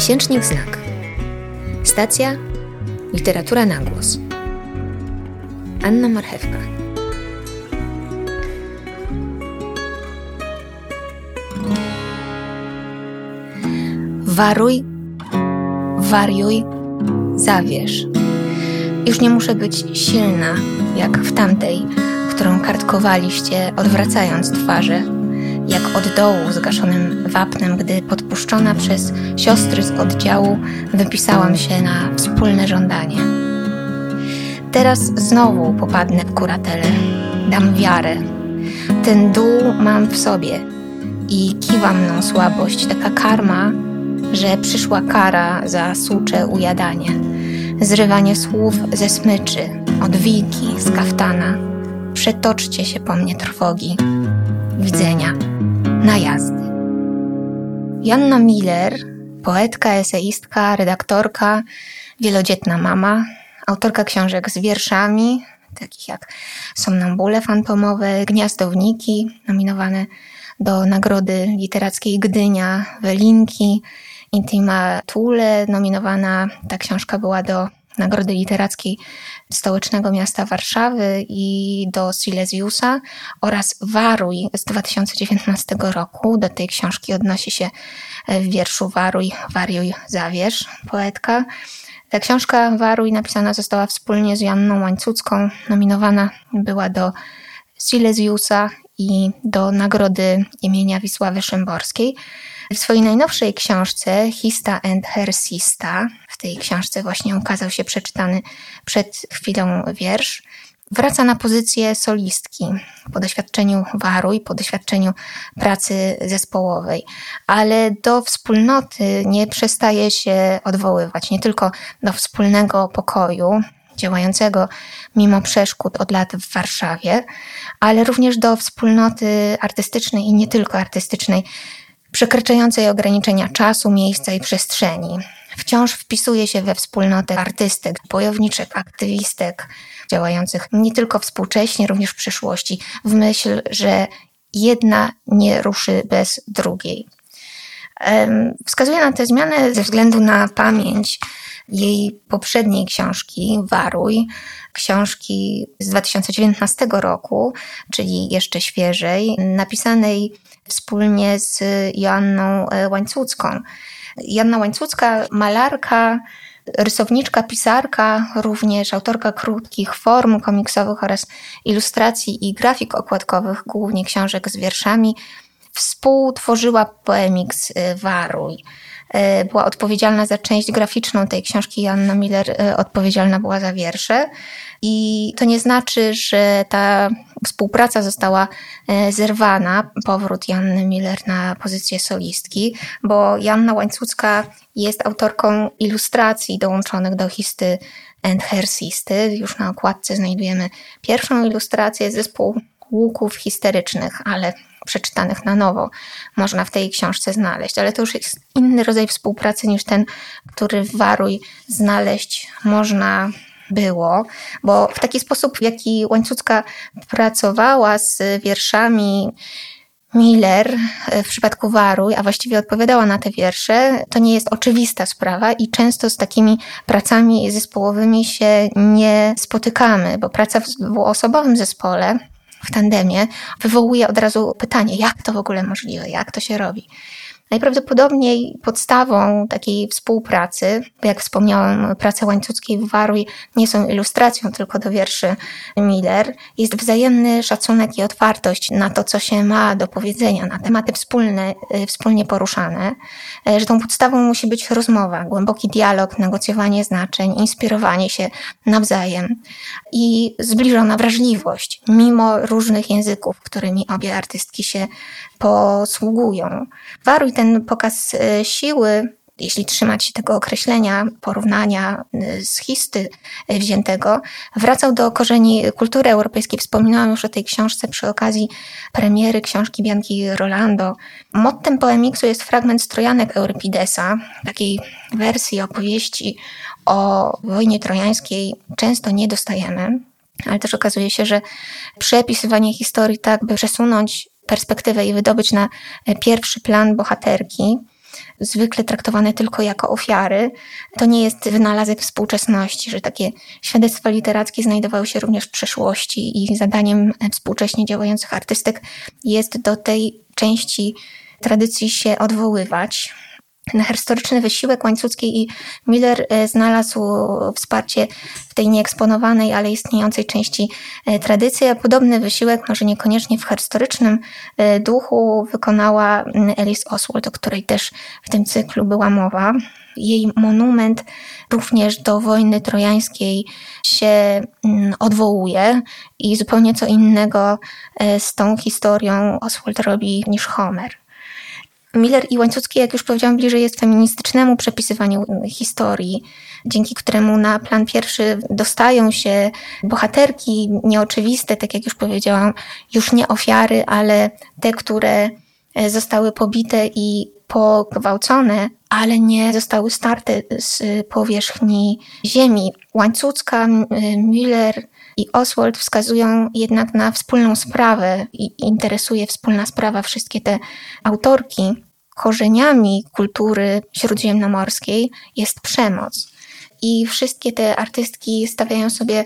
Miesięcznik Znak. Stacja Literatura na głos. Anna Marchewka. Waruj, wariuj, zawierz. Już nie muszę być silna, jak w tamtej, którą kartkowaliście, odwracając twarze jak od dołu zgaszonym wapnem, gdy podpuszczona przez siostry z oddziału wypisałam się na wspólne żądanie. Teraz znowu popadnę w kuratelę, dam wiarę. Ten dół mam w sobie i kiwa mną słabość, taka karma, że przyszła kara za sucze ujadanie, zrywanie słów ze smyczy, odwijki z kaftana. Przetoczcie się po mnie trwogi. Widzenia najazdy. Janna Miller, poetka, eseistka, redaktorka, wielodzietna mama, autorka książek z wierszami, takich jak Somnambule fantomowe, Gniazdowniki, nominowane do Nagrody Literackiej Gdynia, Welinki, Intima Thule, nominowana ta książka była do Nagrody Literackiej Stołecznego Miasta Warszawy i do Silesiusa oraz Waruj z 2019 roku. Do tej książki odnosi się w wierszu Waruj, Wariuj, Zawierz, poetka. Ta książka Waruj napisana została wspólnie z Janną Łańcucką. Nominowana była do Silesiusa i do Nagrody imienia Wisławy Szymborskiej. W swojej najnowszej książce Hista and Her Sista, w tej książce właśnie ukazał się przeczytany przed chwilą wiersz, wraca na pozycję solistki po doświadczeniu waruj, po doświadczeniu pracy zespołowej, ale do wspólnoty nie przestaje się odwoływać, nie tylko do wspólnego pokoju, działającego mimo przeszkód od lat w Warszawie, ale również do wspólnoty artystycznej i nie tylko artystycznej, przekraczającej ograniczenia czasu, miejsca i przestrzeni. Wciąż wpisuje się we wspólnotę artystek, bojowniczek, aktywistek, działających nie tylko współcześnie, również w przyszłości, w myśl, że jedna nie ruszy bez drugiej. Wskazuje na tę zmianę ze względu na pamięć jej poprzedniej książki, Waruj, książki z 2019 roku, czyli jeszcze świeżej, napisanej wspólnie z Joanną e, Łańcucką. Joanna Łańcucka, malarka, rysowniczka, pisarka, również autorka krótkich form komiksowych oraz ilustracji i grafik okładkowych, głównie książek z wierszami, współtworzyła poemiks e, Waruj. E, była odpowiedzialna za część graficzną tej książki. Joanna Miller e, odpowiedzialna była za wiersze. I to nie znaczy, że ta współpraca została e, zerwana, powrót Janny Miller na pozycję solistki, bo Janna Łańcucka jest autorką ilustracji dołączonych do histy and Hersisty. Już na okładce znajdujemy pierwszą ilustrację, zespół łuków histerycznych, ale przeczytanych na nowo można w tej książce znaleźć, ale to już jest inny rodzaj współpracy niż ten, który w Waruj znaleźć można było, bo w taki sposób, w jaki Łańcucka pracowała z wierszami Miller w przypadku Waruj, a właściwie odpowiadała na te wiersze, to nie jest oczywista sprawa i często z takimi pracami zespołowymi się nie spotykamy, bo praca w dwuosobowym zespole w tandemie, wywołuje od razu pytanie, jak to w ogóle możliwe, jak to się robi. Najprawdopodobniej podstawą takiej współpracy, jak wspomniałam, prace łańcuckiej w Waruj nie są ilustracją tylko do wierszy Miller, jest wzajemny szacunek i otwartość na to, co się ma do powiedzenia, na tematy wspólne, y, wspólnie poruszane, y, że tą podstawą musi być rozmowa, głęboki dialog, negocjowanie znaczeń, inspirowanie się nawzajem i zbliżona wrażliwość, mimo różnych języków, którymi obie artystki się posługują. Waruj ten pokaz e, siły, jeśli trzymać się tego określenia, porównania e, z histy e, wziętego, wracał do korzeni kultury europejskiej. Wspominałam już o tej książce przy okazji premiery książki Bianki Rolando. Mottem poemiksu jest fragment strojanek Euripidesa, takiej wersji opowieści o wojnie trojańskiej często nie dostajemy, ale też okazuje się, że przepisywanie historii tak, by przesunąć perspektywę i wydobyć na e, pierwszy plan bohaterki, zwykle traktowane tylko jako ofiary. To nie jest wynalazek współczesności, że takie świadectwa literackie znajdowały się również w przeszłości i zadaniem współcześnie działających artystek jest do tej części tradycji się odwoływać na historyczny wysiłek Łańcuckiej i Miller e, znalazł wsparcie w tej nieeksponowanej, ale istniejącej części e, tradycji, a podobny wysiłek, może niekoniecznie w historycznym e, duchu, wykonała Alice Oswald, o której też w tym cyklu była mowa. Jej monument również do wojny trojańskiej się odwołuje i zupełnie co innego z tą historią Oswald robi niż Homer. Miller i Łańcucki, jak już powiedziałam, bliżej jest feministycznemu przepisywaniu historii, dzięki któremu na plan pierwszy dostają się bohaterki nieoczywiste, tak jak już powiedziałam, już nie ofiary, ale te, które e, zostały pobite i pogwałcone, ale nie zostały starte z powierzchni ziemi. Łańcucka, Miller i Oswald wskazują jednak na wspólną sprawę i interesuje wspólna sprawa wszystkie te autorki. Korzeniami kultury śródziemnomorskiej jest przemoc. I wszystkie te artystki stawiają sobie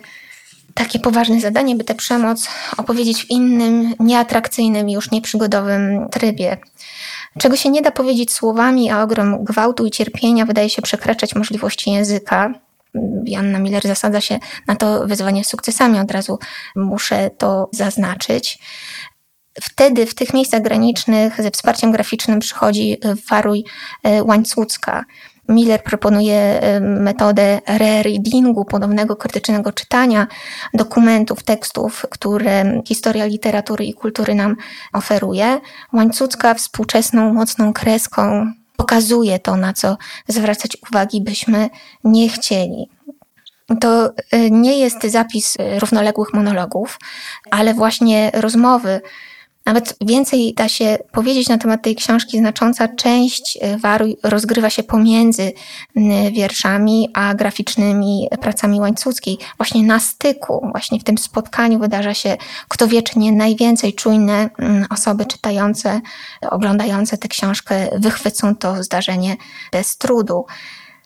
takie poważne zadanie, by tę przemoc opowiedzieć w innym, nieatrakcyjnym, już nieprzygodowym trybie. Czego się nie da powiedzieć słowami, a ogrom gwałtu i cierpienia wydaje się przekraczać możliwości języka. Janna Miller zasadza się na to wyzwanie sukcesami, od razu muszę to zaznaczyć. Wtedy w tych miejscach granicznych ze wsparciem graficznym przychodzi Waruj e, Łańcucka. Miller proponuje e, metodę rereadingu, podobnego krytycznego czytania dokumentów, tekstów, które historia literatury i kultury nam oferuje. Łańcucka współczesną, mocną kreską pokazuje to, na co zwracać uwagi byśmy nie chcieli. To e, nie jest zapis równoległych monologów, ale właśnie rozmowy nawet więcej da się powiedzieć na temat tej książki. Znacząca część e, Waruj rozgrywa się pomiędzy wierszami a graficznymi pracami Łańcuckiej. Właśnie na styku, właśnie w tym spotkaniu wydarza się, kto wie, czy nie najwięcej czujne osoby czytające, oglądające tę książkę wychwycą to zdarzenie bez trudu.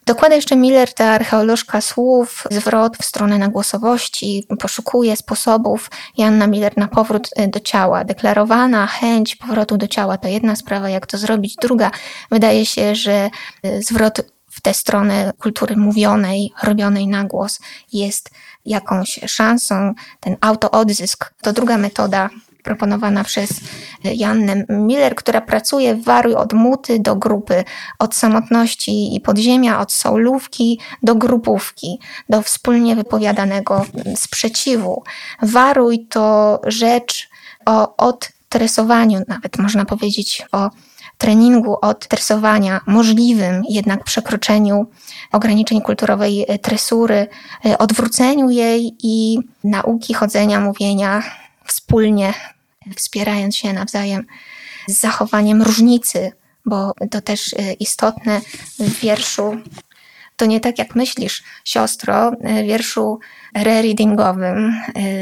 Dokłada jeszcze Miller, ta archeolożka słów, zwrot w stronę nagłosowości, poszukuje sposobów Janna Miller na powrót e, do ciała. Deklarowana chęć powrotu do ciała to jedna sprawa, jak to zrobić. Druga, wydaje się, że e, zwrot w tę stronę kultury mówionej, robionej na głos jest jakąś szansą. Ten autoodzysk to druga metoda proponowana przez Jannę Miller, która pracuje w Waruj od muty do grupy, od samotności i podziemia, od soulówki do grupówki, do wspólnie wypowiadanego sprzeciwu. Waruj to rzecz o odtresowaniu, nawet można powiedzieć o treningu od tresowania, możliwym jednak przekroczeniu ograniczeń kulturowej tresury, odwróceniu jej i nauki chodzenia, mówienia wspólnie wspierając się nawzajem z zachowaniem różnicy, bo to też y, istotne w wierszu. To nie tak jak myślisz, siostro, w wierszu rereadingowym,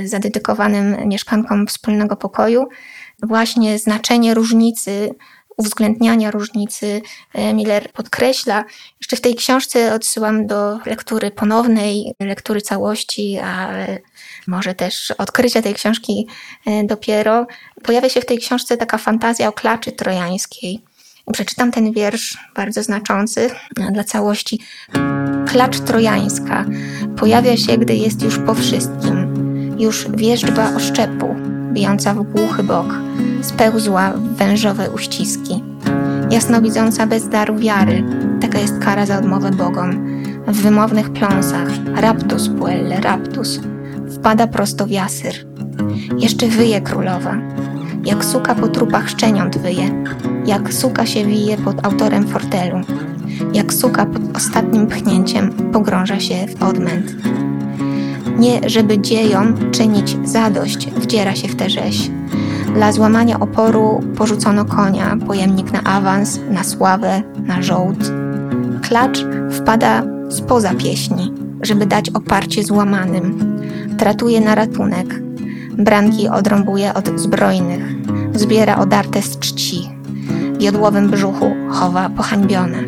y, zadedykowanym mieszkankom wspólnego pokoju, właśnie znaczenie różnicy, uwzględniania różnicy y, Miller podkreśla. Jeszcze w tej książce odsyłam do lektury ponownej, lektury całości, ale może też odkrycia tej książki e, dopiero, pojawia się w tej książce taka fantazja o klaczy trojańskiej. Przeczytam ten wiersz bardzo znaczący e, dla całości. Klacz trojańska pojawia się, gdy jest już po wszystkim. Już wierzba oszczepu, bijąca w głuchy bok, spełzła w wężowe uściski. Jasnowidząca bez daru wiary, taka jest kara za odmowę bogom. W wymownych pląsach, raptus puelle, raptus, wpada prosto w jasyr. Jeszcze wyje królowa, jak suka po trupach szczeniąt wyje, jak suka się wije pod autorem fortelu, jak suka pod ostatnim pchnięciem pogrąża się w odmęt. Nie, żeby dziejom czynić zadość, wdziera się w tę rzeź. Dla złamania oporu porzucono konia, pojemnik na awans, na sławę, na żołd. Klacz wpada spoza pieśni, żeby dać oparcie złamanym, Tratuje na ratunek. Branki odrąbuje od zbrojnych. Zbiera odarte z czci. jodłowym brzuchu chowa pohańbione.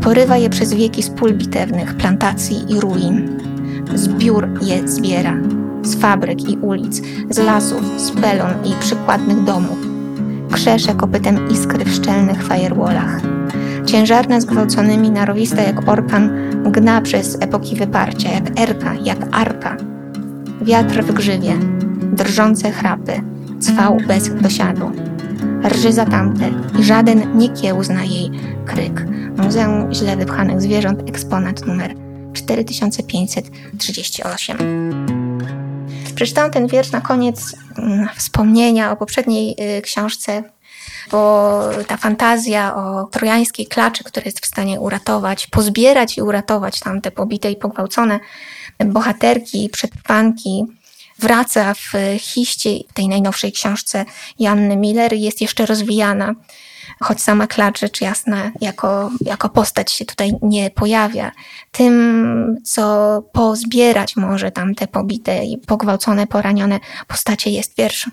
Porywa je przez wieki z pól bitewnych, plantacji i ruin. Zbiór je zbiera z fabryk i ulic, z lasów, z pelon i przykładnych domów. Krzesze kopytem iskry w szczelnych firewallach. Ciężarna zgwałconymi, narowista jak orkan, gna przez epoki wyparcia, jak erka, jak arka. Wiatr w grzywie, drżące chrapy, cwał bez dosiadu. Rży za tamte i żaden nie kiełzna jej kryk. Muzeum Źle Wypchanych Zwierząt, eksponat numer 4538. Przeczytałam ten wiersz na koniec mm, wspomnienia o poprzedniej y, książce, bo ta fantazja o trojańskiej klaczy, która jest w stanie uratować, pozbierać i uratować tam te pobite i pogwałcone bohaterki, przetrwanki, wraca w hiście tej najnowszej książce Janny Miller, jest jeszcze rozwijana choć sama klacz rzecz jasna jako, jako postać się tutaj nie pojawia. Tym, co pozbierać może tam te pobite i pogwałcone, poranione postacie jest wiersz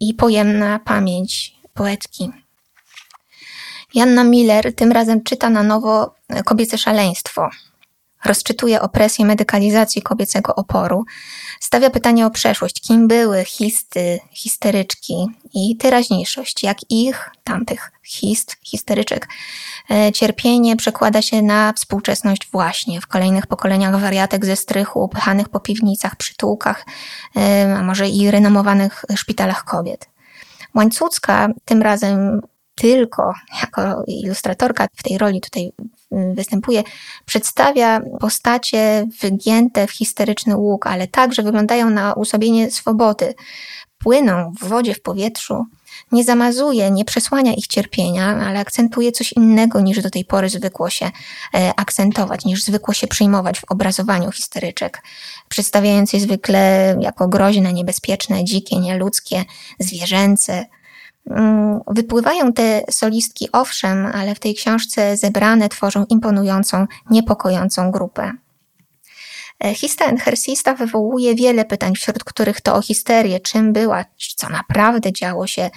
i pojemna pamięć poetki. Janna Miller tym razem czyta na nowo Kobiece szaleństwo. Rozczytuje opresję medykalizacji kobiecego oporu, stawia pytanie o przeszłość, kim były histy, histeryczki i teraźniejszość, jak ich, tamtych hist, histeryczek, e, cierpienie przekłada się na współczesność właśnie w kolejnych pokoleniach wariatek ze strychu, upychanych po piwnicach, przytułkach, e, a może i renomowanych szpitalach kobiet. Łańcucka tym razem tylko jako ilustratorka w tej roli tutaj występuje, przedstawia postacie wygięte w histeryczny łuk, ale tak, że wyglądają na usobienie swobody. Płyną w wodzie, w powietrzu, nie zamazuje, nie przesłania ich cierpienia, ale akcentuje coś innego niż do tej pory zwykło się e, akcentować, niż zwykło się przyjmować w obrazowaniu histeryczek, przedstawiając je zwykle jako groźne, niebezpieczne, dzikie, nieludzkie, zwierzęce, Mm, wypływają te solistki, owszem, ale w tej książce zebrane tworzą imponującą, niepokojącą grupę. Hista Hersista wywołuje wiele pytań, wśród których to o histerię, czym była, co naprawdę działo się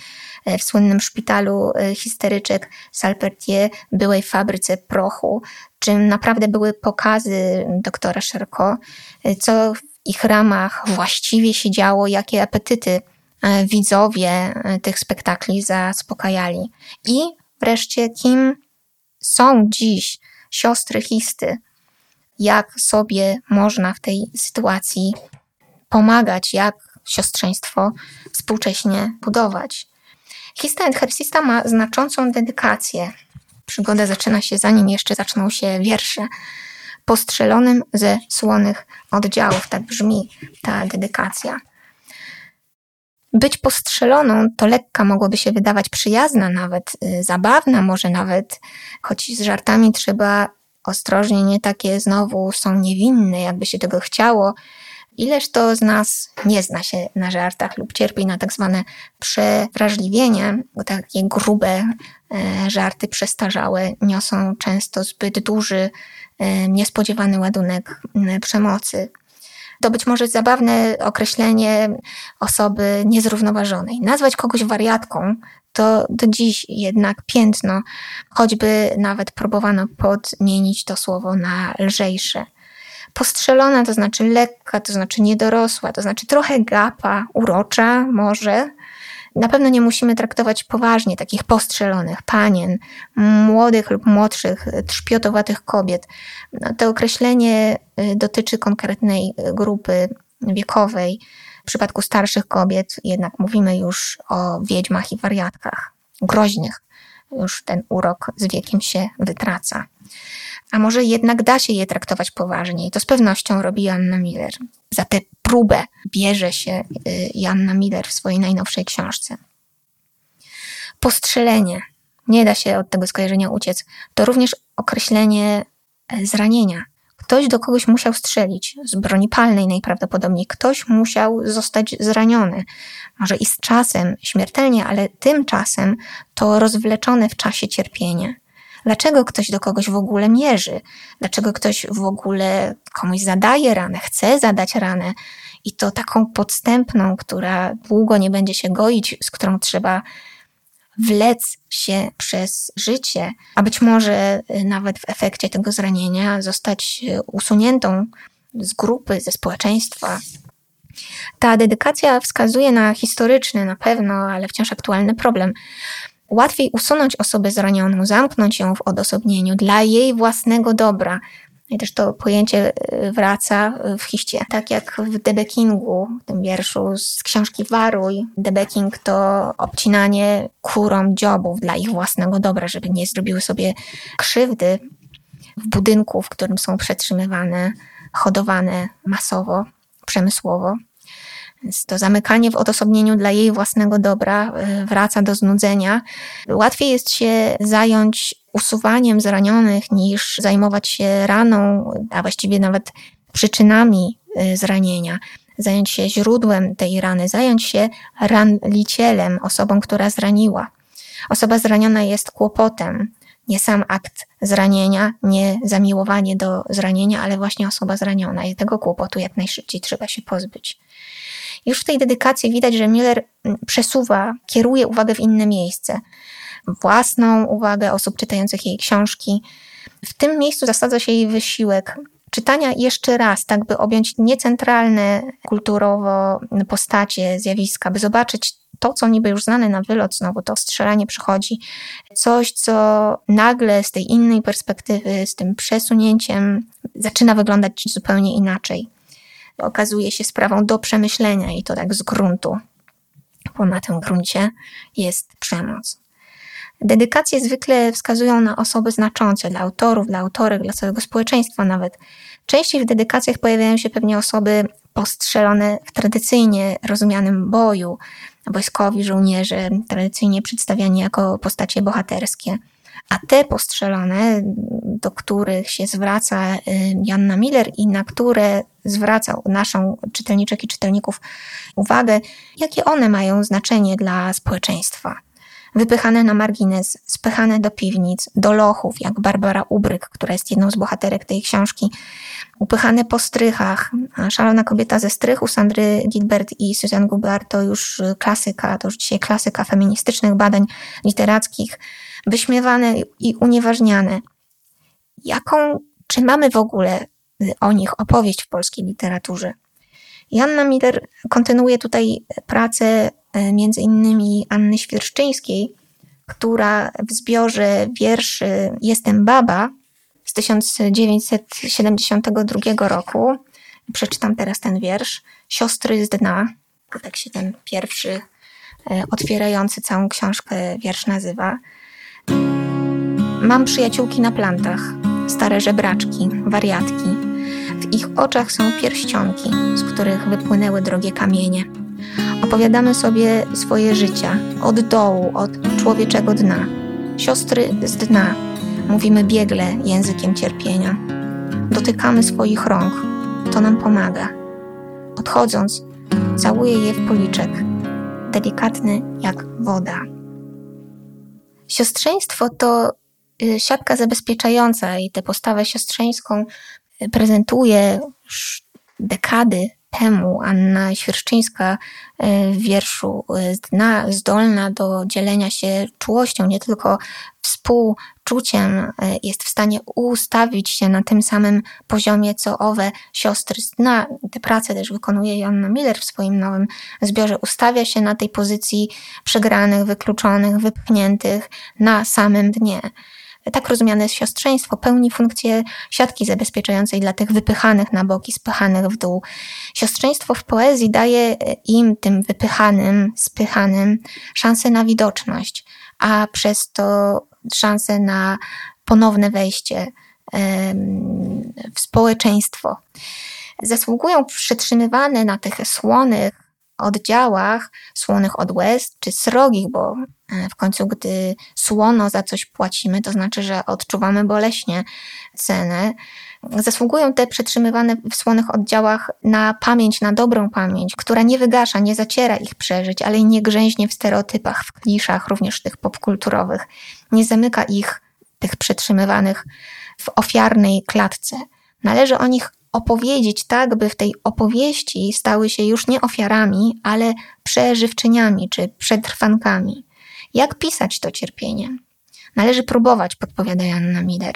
e, w słynnym szpitalu e, histeryczek Salpertier, byłej fabryce prochu, czym naprawdę były pokazy doktora Szerko, co w ich ramach właściwie się działo, jakie apetyty E, widzowie tych spektakli zaspokajali. I wreszcie, kim są dziś siostry Histy? Jak sobie można w tej sytuacji pomagać, jak siostrzeństwo współcześnie budować? Hista and Hersista ma znaczącą dedykację. Przygoda zaczyna się zanim jeszcze zaczną się wiersze. Postrzelonym ze słonych oddziałów, tak brzmi ta dedykacja. Być postrzeloną to lekka mogłoby się wydawać przyjazna, nawet y, zabawna, może nawet, choć z żartami trzeba ostrożnie, nie takie znowu są niewinne, jakby się tego chciało. Ileż to z nas nie zna się na żartach lub cierpi na tak zwane przewrażliwienie, bo takie grube e, żarty przestarzałe niosą często zbyt duży, e, niespodziewany ładunek przemocy to być może zabawne określenie osoby niezrównoważonej. Nazwać kogoś wariatką to do dziś jednak piętno, choćby nawet próbowano podmienić to słowo na lżejsze. Postrzelona to znaczy lekka, to znaczy niedorosła, to znaczy trochę gapa, urocza może, na pewno nie musimy traktować poważnie takich postrzelonych panien, młodych lub młodszych, trzpiotowatych kobiet. No, to określenie y, dotyczy konkretnej grupy wiekowej. W przypadku starszych kobiet jednak mówimy już o wiedźmach i wariatkach, groźnych. Już ten urok z wiekiem się wytraca. A może jednak da się je traktować poważnie i to z pewnością robi Anna Miller. Za tę próbę bierze się y, Janna Miller w swojej najnowszej książce. Postrzelenie. Nie da się od tego skojarzenia uciec. To również określenie e, zranienia. Ktoś do kogoś musiał strzelić, z broni palnej najprawdopodobniej. Ktoś musiał zostać zraniony. Może i z czasem, śmiertelnie, ale tymczasem to rozwleczone w czasie cierpienie. Dlaczego ktoś do kogoś w ogóle mierzy? Dlaczego ktoś w ogóle komuś zadaje ranę, chce zadać ranę? I to taką podstępną, która długo nie będzie się goić, z którą trzeba wlec się przez życie, a być może nawet w efekcie tego zranienia zostać usuniętą z grupy, ze społeczeństwa. Ta dedykacja wskazuje na historyczny, na pewno, ale wciąż aktualny problem. Łatwiej usunąć osobę zranioną, zamknąć ją w odosobnieniu dla jej własnego dobra. I też to pojęcie e, wraca w hiście. Tak jak w Debekingu, tym wierszu z książki Waruj. Debeking to obcinanie kurom dziobów dla ich własnego dobra, żeby nie zrobiły sobie krzywdy w budynku, w którym są przetrzymywane hodowane masowo, przemysłowo. Więc to zamykanie w odosobnieniu dla jej własnego dobra y, wraca do znudzenia. Łatwiej jest się zająć usuwaniem zranionych niż zajmować się raną, a właściwie nawet przyczynami y, zranienia. Zająć się źródłem tej rany, zająć się ranlicielem, osobą, która zraniła. Osoba zraniona jest kłopotem, nie sam akt zranienia, nie zamiłowanie do zranienia, ale właśnie osoba zraniona i tego kłopotu jak najszybciej trzeba się pozbyć. Już w tej dedykacji widać, że Miller mm, przesuwa, kieruje uwagę w inne miejsce. Własną uwagę osób czytających jej książki. W tym miejscu zasadza się jej wysiłek czytania jeszcze raz, tak by objąć niecentralne kulturowo postacie, zjawiska, by zobaczyć to, co niby już znane na wylot, znowu to strzelanie przychodzi, coś, co nagle z tej innej perspektywy, z tym przesunięciem zaczyna wyglądać zupełnie inaczej. Okazuje się sprawą do przemyślenia i to tak z gruntu, bo na tym gruncie jest przemoc. Dedykacje zwykle wskazują na osoby znaczące dla autorów, dla autorek, dla całego społeczeństwa nawet. Częściej w dedykacjach pojawiają się pewnie osoby postrzelone w tradycyjnie rozumianym boju, wojskowi żołnierze, tradycyjnie przedstawiani jako postacie bohaterskie. A te postrzelone, do których się zwraca y, Janna Miller i na które zwraca naszą czytelniczek i czytelników uwagę, jakie one mają znaczenie dla społeczeństwa wypychane na margines, spychane do piwnic, do lochów, jak Barbara Ubryk, która jest jedną z bohaterek tej książki, upychane po strychach. Szalona kobieta ze strychu Sandry Gilbert i Suzanne Goubart to już klasyka, to już dzisiaj klasyka feministycznych badań literackich, wyśmiewane i unieważniane. Jaką, czy mamy w ogóle o nich opowieść w polskiej literaturze? Janna Miller kontynuuje tutaj pracę między innymi Anny Świerszczyńskiej, która w zbiorze wierszy Jestem baba z 1972 roku, przeczytam teraz ten wiersz, Siostry z dna, tak się ten pierwszy e, otwierający całą książkę wiersz nazywa. Mam przyjaciółki na plantach, stare żebraczki, wariatki. W ich oczach są pierścionki, z których wypłynęły drogie kamienie. Opowiadamy sobie swoje życia od dołu, od człowieczego dna. Siostry z dna, mówimy biegle językiem cierpienia. Dotykamy swoich rąk, to nam pomaga. Odchodząc, całuję je w policzek, delikatny jak woda. Siostrzeństwo to y, siatka zabezpieczająca i tę postawę siostrzeńską y, prezentuje już dekady temu Anna Świerszczyńska e, w wierszu e, zdolna do dzielenia się czułością, nie tylko współczuciem, e, jest w stanie ustawić się na tym samym poziomie, co owe siostry z dna. Te prace też wykonuje Joanna Miller w swoim nowym zbiorze. Ustawia się na tej pozycji przegranych, wykluczonych, wypchniętych na samym dnie tak rozumiane siostrzeństwo pełni funkcję siatki zabezpieczającej dla tych wypychanych na boki, spychanych w dół. Siostrzeństwo w poezji daje im, tym wypychanym, spychanym, szansę na widoczność, a przez to szansę na ponowne wejście w społeczeństwo. Zasługują przytrzymywane na tych słonych oddziałach, słonych od łez, czy srogich, bo e, w końcu, gdy słono za coś płacimy, to znaczy, że odczuwamy boleśnie cenę. Zasługują te przetrzymywane w słonych oddziałach na pamięć, na dobrą pamięć, która nie wygasza, nie zaciera ich przeżyć, ale i nie grzęźnie w stereotypach, w kliszach, również tych popkulturowych. Nie zamyka ich, tych przetrzymywanych, w ofiarnej klatce. Należy o nich opowiedzieć tak, by w tej opowieści stały się już nie ofiarami, ale przeżywczyniami czy przetrwankami. Jak pisać to cierpienie? Należy próbować, podpowiada Janna Miller,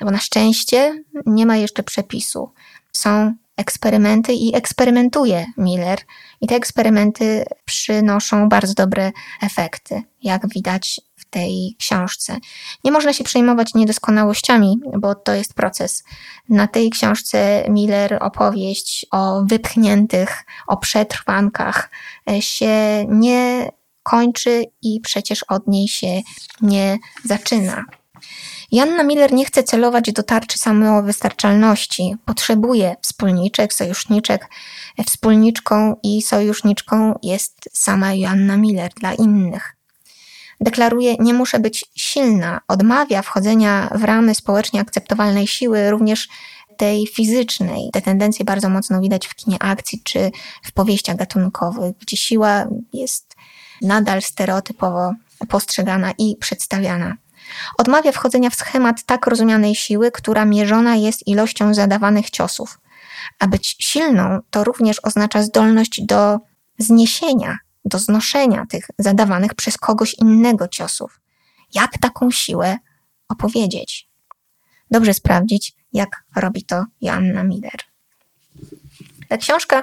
bo na szczęście nie ma jeszcze przepisu. Są eksperymenty i eksperymentuje Miller, i te eksperymenty przynoszą bardzo dobre efekty, jak widać tej książce. Nie można się przejmować niedoskonałościami, bo to jest proces. Na tej książce Miller opowieść o wypchniętych, o przetrwankach się nie kończy i przecież od niej się nie zaczyna. Janna Miller nie chce celować do tarczy samowystarczalności. Potrzebuje wspólniczek, sojuszniczek. Wspólniczką i sojuszniczką jest sama Joanna Miller dla innych. Deklaruje, nie muszę być silna, odmawia wchodzenia w ramy społecznie akceptowalnej siły, również tej fizycznej. Te tendencje bardzo mocno widać w kinie akcji czy w powieściach gatunkowych, gdzie siła jest nadal stereotypowo postrzegana i przedstawiana. Odmawia wchodzenia w schemat tak rozumianej siły, która mierzona jest ilością zadawanych ciosów. A być silną to również oznacza zdolność do zniesienia, do znoszenia tych zadawanych przez kogoś innego ciosów. Jak taką siłę opowiedzieć? Dobrze sprawdzić, jak robi to Joanna Miller. Ta książka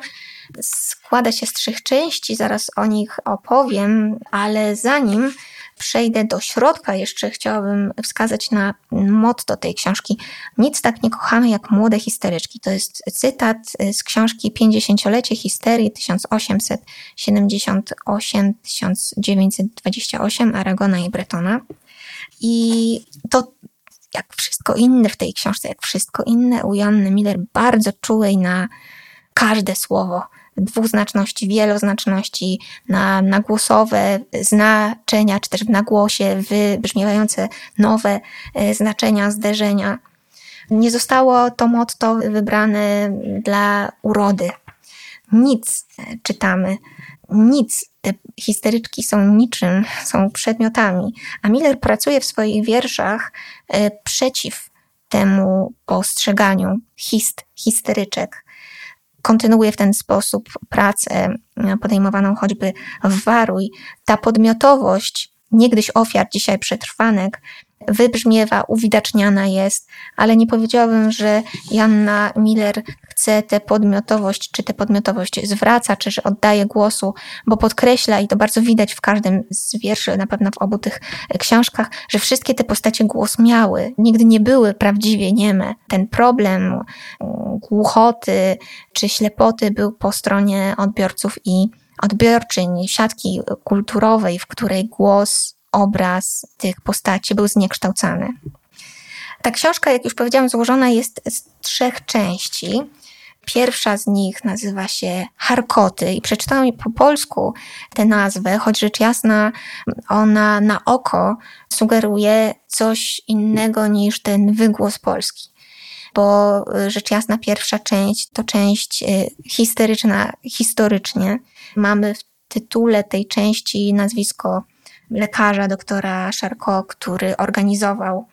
składa się z trzech części, zaraz o nich opowiem, ale zanim przejdę do środka, jeszcze chciałabym wskazać na motto tej książki. Nic tak nie kochamy jak młode histeryczki. To jest cytat z książki 50-lecie histerii 1878-1928 Aragona i Bretona. I to jak wszystko inne w tej książce, jak wszystko inne u Janny Miller, bardzo czułej na każde słowo dwuznaczności, wieloznaczności, na nagłosowe znaczenia, czy też w nagłosie wybrzmiewające nowe e, znaczenia, zderzenia. Nie zostało to motto wybrane dla urody. Nic czytamy, nic. Te histeryczki są niczym, są przedmiotami. A Miller pracuje w swoich wierszach e, przeciw temu postrzeganiu hist, histeryczek kontynuuje w ten sposób pracę e, podejmowaną choćby w Waruj. Ta podmiotowość niegdyś ofiar, dzisiaj przetrwanek, wybrzmiewa, uwidaczniana jest, ale nie powiedziałabym, że Janna Miller chce tę podmiotowość, czy tę podmiotowość zwraca, czy że oddaje głosu, bo podkreśla, i to bardzo widać w każdym z wierszy, na pewno w obu tych książkach, że wszystkie te postacie głos miały, nigdy nie były prawdziwie nieme. Ten problem mm, głuchoty czy ślepoty był po stronie odbiorców i odbiorczyń, siatki kulturowej, w której głos obraz tych postaci był zniekształcany. Ta książka, jak już powiedziałam, złożona jest z trzech części. Pierwsza z nich nazywa się Harkoty i przeczytałam po polsku tę nazwę, choć rzecz jasna ona na oko sugeruje coś innego niż ten wygłos polski. Bo rzecz jasna pierwsza część to część y, historyczna, historycznie. Mamy w tytule tej części nazwisko lekarza, doktora Szarko, który organizował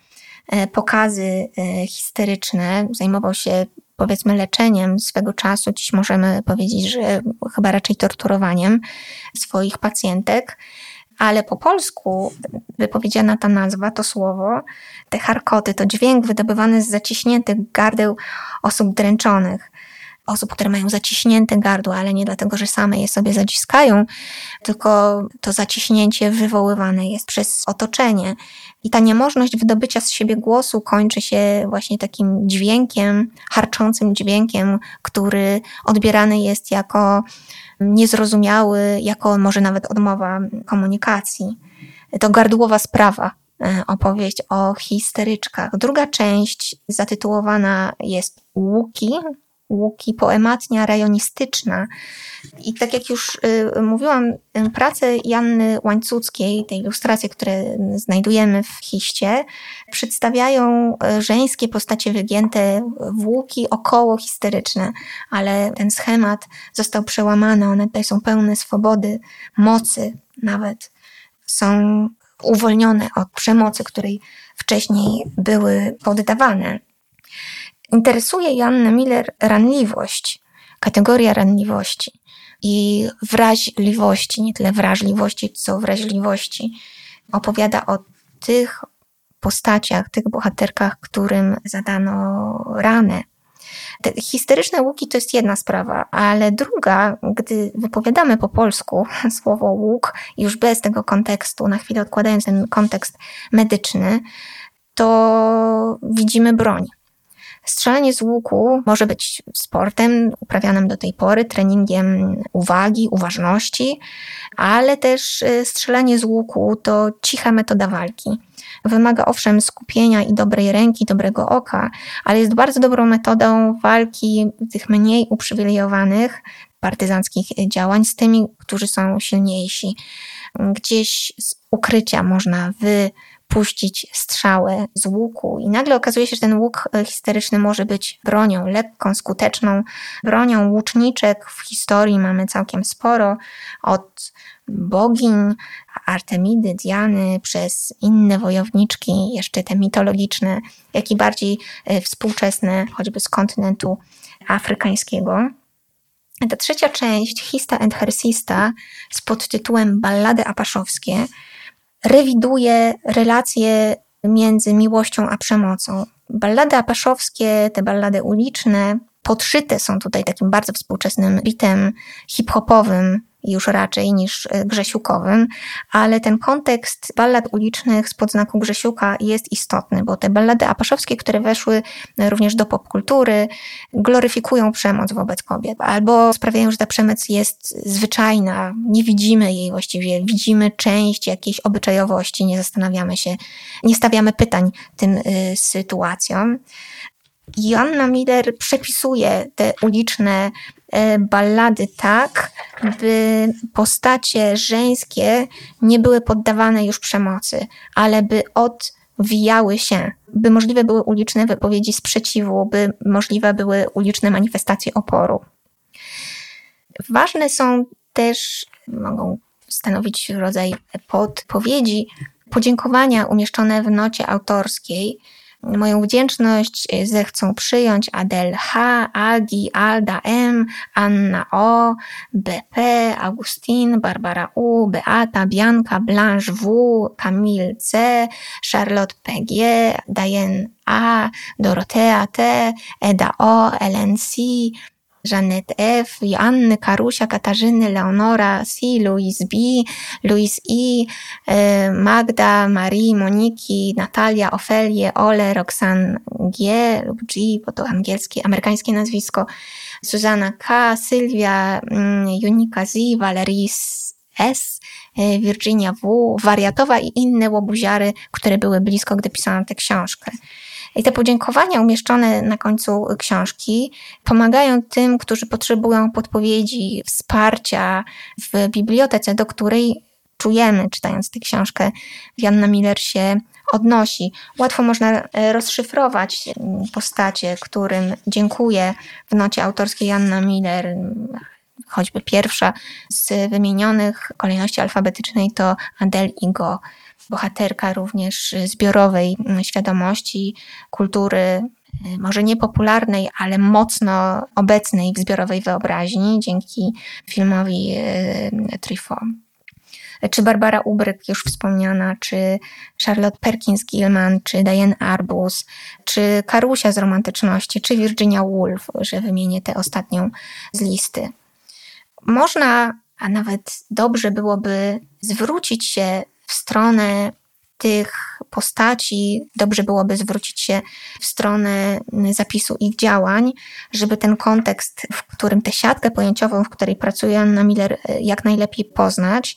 e, pokazy e, histeryczne, zajmował się powiedzmy leczeniem swego czasu, dziś możemy powiedzieć, że chyba raczej torturowaniem swoich pacjentek, ale po polsku wypowiedziana ta nazwa, to słowo, te harkoty, to dźwięk wydobywany z zaciśniętych gardeł osób dręczonych osób, które mają zaciśnięte gardło, ale nie dlatego, że same je sobie zaciskają, tylko to zaciśnięcie wywoływane jest przez otoczenie. I ta niemożność wydobycia z siebie głosu kończy się właśnie takim dźwiękiem, harczącym dźwiękiem, który odbierany jest jako niezrozumiały, jako może nawet odmowa komunikacji. To gardłowa sprawa e, opowieść o histeryczkach. Druga część zatytułowana jest Łuki, łuki, poematnia rejonistyczna. I tak jak już y, mówiłam, prace Janny Łańcuckiej, te ilustracje, które znajdujemy w hiście, przedstawiają y, żeńskie postacie wygięte w łuki około histeryczne, ale ten schemat został przełamany, one tutaj są pełne swobody, mocy nawet. Są uwolnione od przemocy, której wcześniej były poddawane. Interesuje Jannę Miller ranliwość, kategoria ranliwości i wrażliwości, nie tyle wrażliwości, co wrażliwości. opowiada o tych postaciach, tych bohaterkach, którym zadano ranę. Te histeryczne łuki to jest jedna sprawa, ale druga, gdy wypowiadamy po polsku słowo łuk, już bez tego kontekstu, na chwilę odkładając ten kontekst medyczny, to widzimy broń. Strzelanie z łuku może być sportem uprawianym do tej pory, treningiem uwagi, uważności, ale też y, strzelanie z łuku to cicha metoda walki. Wymaga owszem skupienia i dobrej ręki, dobrego oka, ale jest bardzo dobrą metodą walki tych mniej uprzywilejowanych partyzanckich działań z tymi, którzy są silniejsi. Gdzieś z ukrycia można wy puścić strzałę z łuku i nagle okazuje się, że ten łuk e, histeryczny może być bronią lekką, skuteczną bronią. Łuczniczek w historii mamy całkiem sporo, od bogiń, Artemidy, Diany, przez inne wojowniczki, jeszcze te mitologiczne, jak i bardziej e, współczesne, choćby z kontynentu afrykańskiego. Ta trzecia część, Hista and Hersista, z podtytułem Ballady apaszowskie, rewiduje relacje między miłością a przemocą. Ballady apaszowskie, te ballady uliczne, podszyte są tutaj takim bardzo współczesnym bitem hip-hopowym, już raczej niż e, grzesiukowym, ale ten kontekst ballad ulicznych z podznaku Grzesiuka jest istotny, bo te ballady apaszowskie, które weszły również do popkultury, gloryfikują przemoc wobec kobiet, albo sprawiają, że ta przemoc jest zwyczajna, nie widzimy jej właściwie, widzimy część jakiejś obyczajowości, nie zastanawiamy się, nie stawiamy pytań tym y, sytuacjom. Joanna Miller przepisuje te uliczne e, ballady tak, by postacie żeńskie nie były poddawane już przemocy, ale by odwijały się, by możliwe były uliczne wypowiedzi sprzeciwu, by możliwe były uliczne manifestacje oporu. Ważne są też, mogą stanowić rodzaj podpowiedzi, podziękowania umieszczone w nocie autorskiej, Moją wdzięczność y, zechcą przyjąć Adel H, Agi, Alda M, Anna O, BP, Augustin, Barbara U, Beata, Bianka, Blanche W, Camille C, Charlotte PG, Diane A, Dorotea T, Eda O, Ellen C, Jeanette F., Joanny, Karusia, Katarzyny, Leonora C., Louise B., Louise E., Magda, Marie, Moniki, Natalia, Ofelie, Ole, Roxanne G. lub G, bo to angielskie, amerykańskie nazwisko, Suzana K., Sylwia, Junika mm, Z., Valerie S., e, Virginia W., Wariatowa i inne łobuziary, które były blisko, gdy pisałam tę książkę. I te podziękowania umieszczone na końcu książki pomagają tym, którzy potrzebują podpowiedzi, wsparcia w bibliotece, do której czujemy, czytając tę książkę, Janna Miller się odnosi. Łatwo można e, rozszyfrować postacie, którym dziękuję w nocie autorskiej Janna Miller. Choćby pierwsza z wymienionych kolejności alfabetycznej to Adele Igo bohaterka również zbiorowej świadomości, kultury, y, może niepopularnej, ale mocno obecnej w zbiorowej wyobraźni dzięki filmowi y, Truffaut. Czy Barbara Ubryk, już wspomniana, czy Charlotte Perkins Gilman, czy Diane Arbus, czy Karusia z romantyczności, czy Virginia Woolf, że wymienię tę ostatnią z listy. Można, a nawet dobrze byłoby zwrócić się w stronę tych postaci, dobrze byłoby zwrócić się w stronę zapisu ich działań, żeby ten kontekst, w którym tę siatkę pojęciową, w której pracuje Anna Miller, jak najlepiej poznać,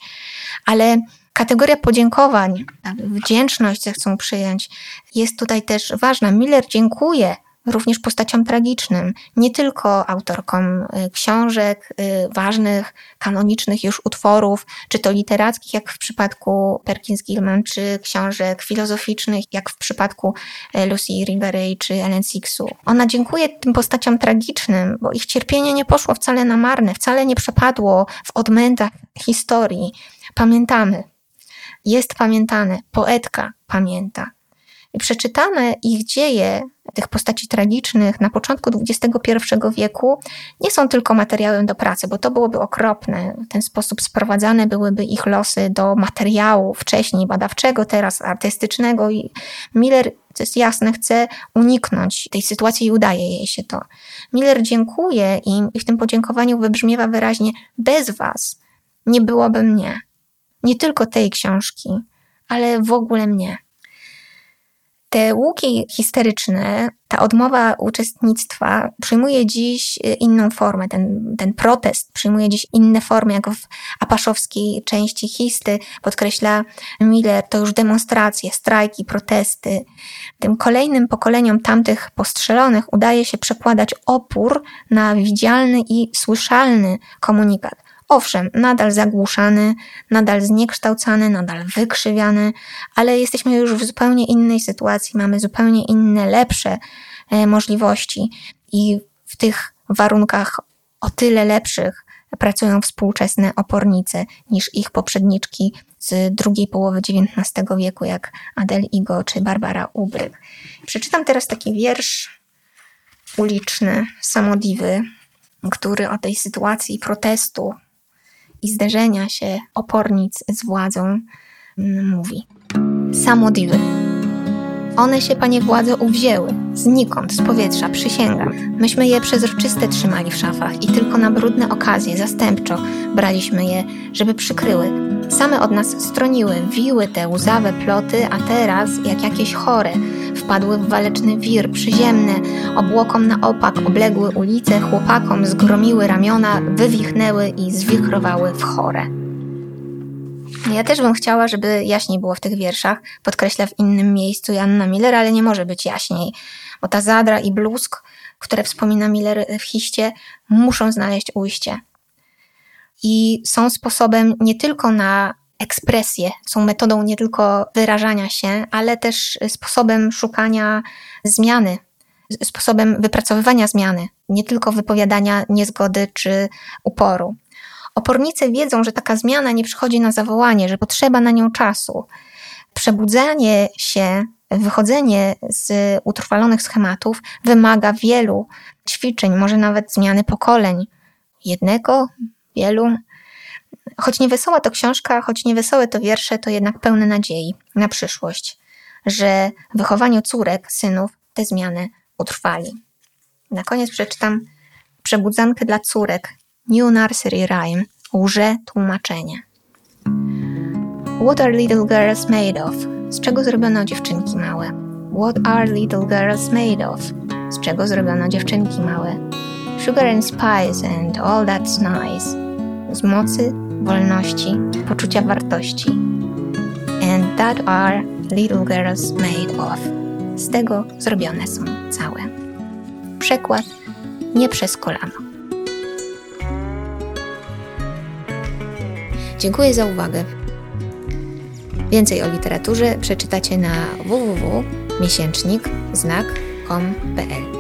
ale kategoria podziękowań, wdzięczność zechcą przyjąć, jest tutaj też ważna. Miller dziękuję również postaciom tragicznym, nie tylko autorkom y, książek, y, ważnych, kanonicznych już utworów, czy to literackich, jak w przypadku Perkins Gilman, czy książek filozoficznych, jak w przypadku y, Lucy Irigaray czy Ellen Sixu. Ona dziękuję tym postaciom tragicznym, bo ich cierpienie nie poszło wcale na marne, wcale nie przepadło w odmętach historii. Pamiętamy. Jest pamiętane. Poetka pamięta. I przeczytane ich dzieje, tych postaci tragicznych na początku XXI wieku, nie są tylko materiałem do pracy, bo to byłoby okropne. W ten sposób sprowadzane byłyby ich losy do materiału wcześniej badawczego, teraz artystycznego. I Miller, to jest jasne, chce uniknąć tej sytuacji i udaje jej się to. Miller dziękuję im i w tym podziękowaniu wybrzmiewa wyraźnie: bez was nie byłoby mnie. Nie tylko tej książki, ale w ogóle mnie. Te łuki histeryczne, ta odmowa uczestnictwa przyjmuje dziś y, inną formę. Ten, ten protest przyjmuje dziś inne formy, jak w apaszowskiej części histy podkreśla Miller, to już demonstracje, strajki, protesty. Tym kolejnym pokoleniom tamtych postrzelonych udaje się przekładać opór na widzialny i słyszalny komunikat. Owszem, nadal zagłuszany, nadal zniekształcany, nadal wykrzywiany, ale jesteśmy już w zupełnie innej sytuacji, mamy zupełnie inne, lepsze e, możliwości i w tych warunkach o tyle lepszych pracują współczesne opornice niż ich poprzedniczki z drugiej połowy XIX wieku, jak Adele Igo czy Barbara Ubryk. Przeczytam teraz taki wiersz uliczny, samodiwy, który o tej sytuacji protestu i zderzenia się opornic z władzą mm, mówi. Samodiwy. One się, panie władzo, uwzięły, znikąd, z powietrza, przysięgam. Myśmy je przezroczyste trzymali w szafach i tylko na brudne okazje, zastępczo, braliśmy je, żeby przykryły. Same od nas stroniły, wiły te łzawe ploty, a teraz, jak jakieś chore, wpadły w waleczny wir, przyziemne, obłokom na opak obległy ulice, chłopakom zgromiły ramiona, wywichnęły i zwichrowały w chore. Ja też bym chciała, żeby jaśniej było w tych wierszach, podkreśla w innym miejscu Janna Miller, ale nie może być jaśniej, bo ta zadra i bluzk, które wspomina Miller w hiście, muszą znaleźć ujście. I są sposobem nie tylko na ekspresję, są metodą nie tylko wyrażania się, ale też sposobem szukania zmiany, sposobem wypracowywania zmiany, nie tylko wypowiadania niezgody czy uporu. Opornicy wiedzą, że taka zmiana nie przychodzi na zawołanie, że potrzeba na nią czasu. Przebudzanie się, wychodzenie z utrwalonych schematów wymaga wielu ćwiczeń, może nawet zmiany pokoleń. Jednego, wielu. Choć niewesoła to książka, choć niewesołe to wiersze, to jednak pełne nadziei na przyszłość, że w wychowaniu córek, synów te zmiany utrwali. Na koniec przeczytam Przebudzankę dla córek New Nursery Rhyme, łże tłumaczenie. What are little girls made of? Z czego zrobiono dziewczynki małe? What are little girls made of? Z czego zrobiono dziewczynki małe? Sugar and spice and all that's nice. Z mocy, wolności, poczucia wartości. And that are little girls made of. Z tego zrobione są całe. Przekład nie przez kolano. Dziękuję za uwagę. Więcej o literaturze przeczytacie na www.miesięcznik.com.pl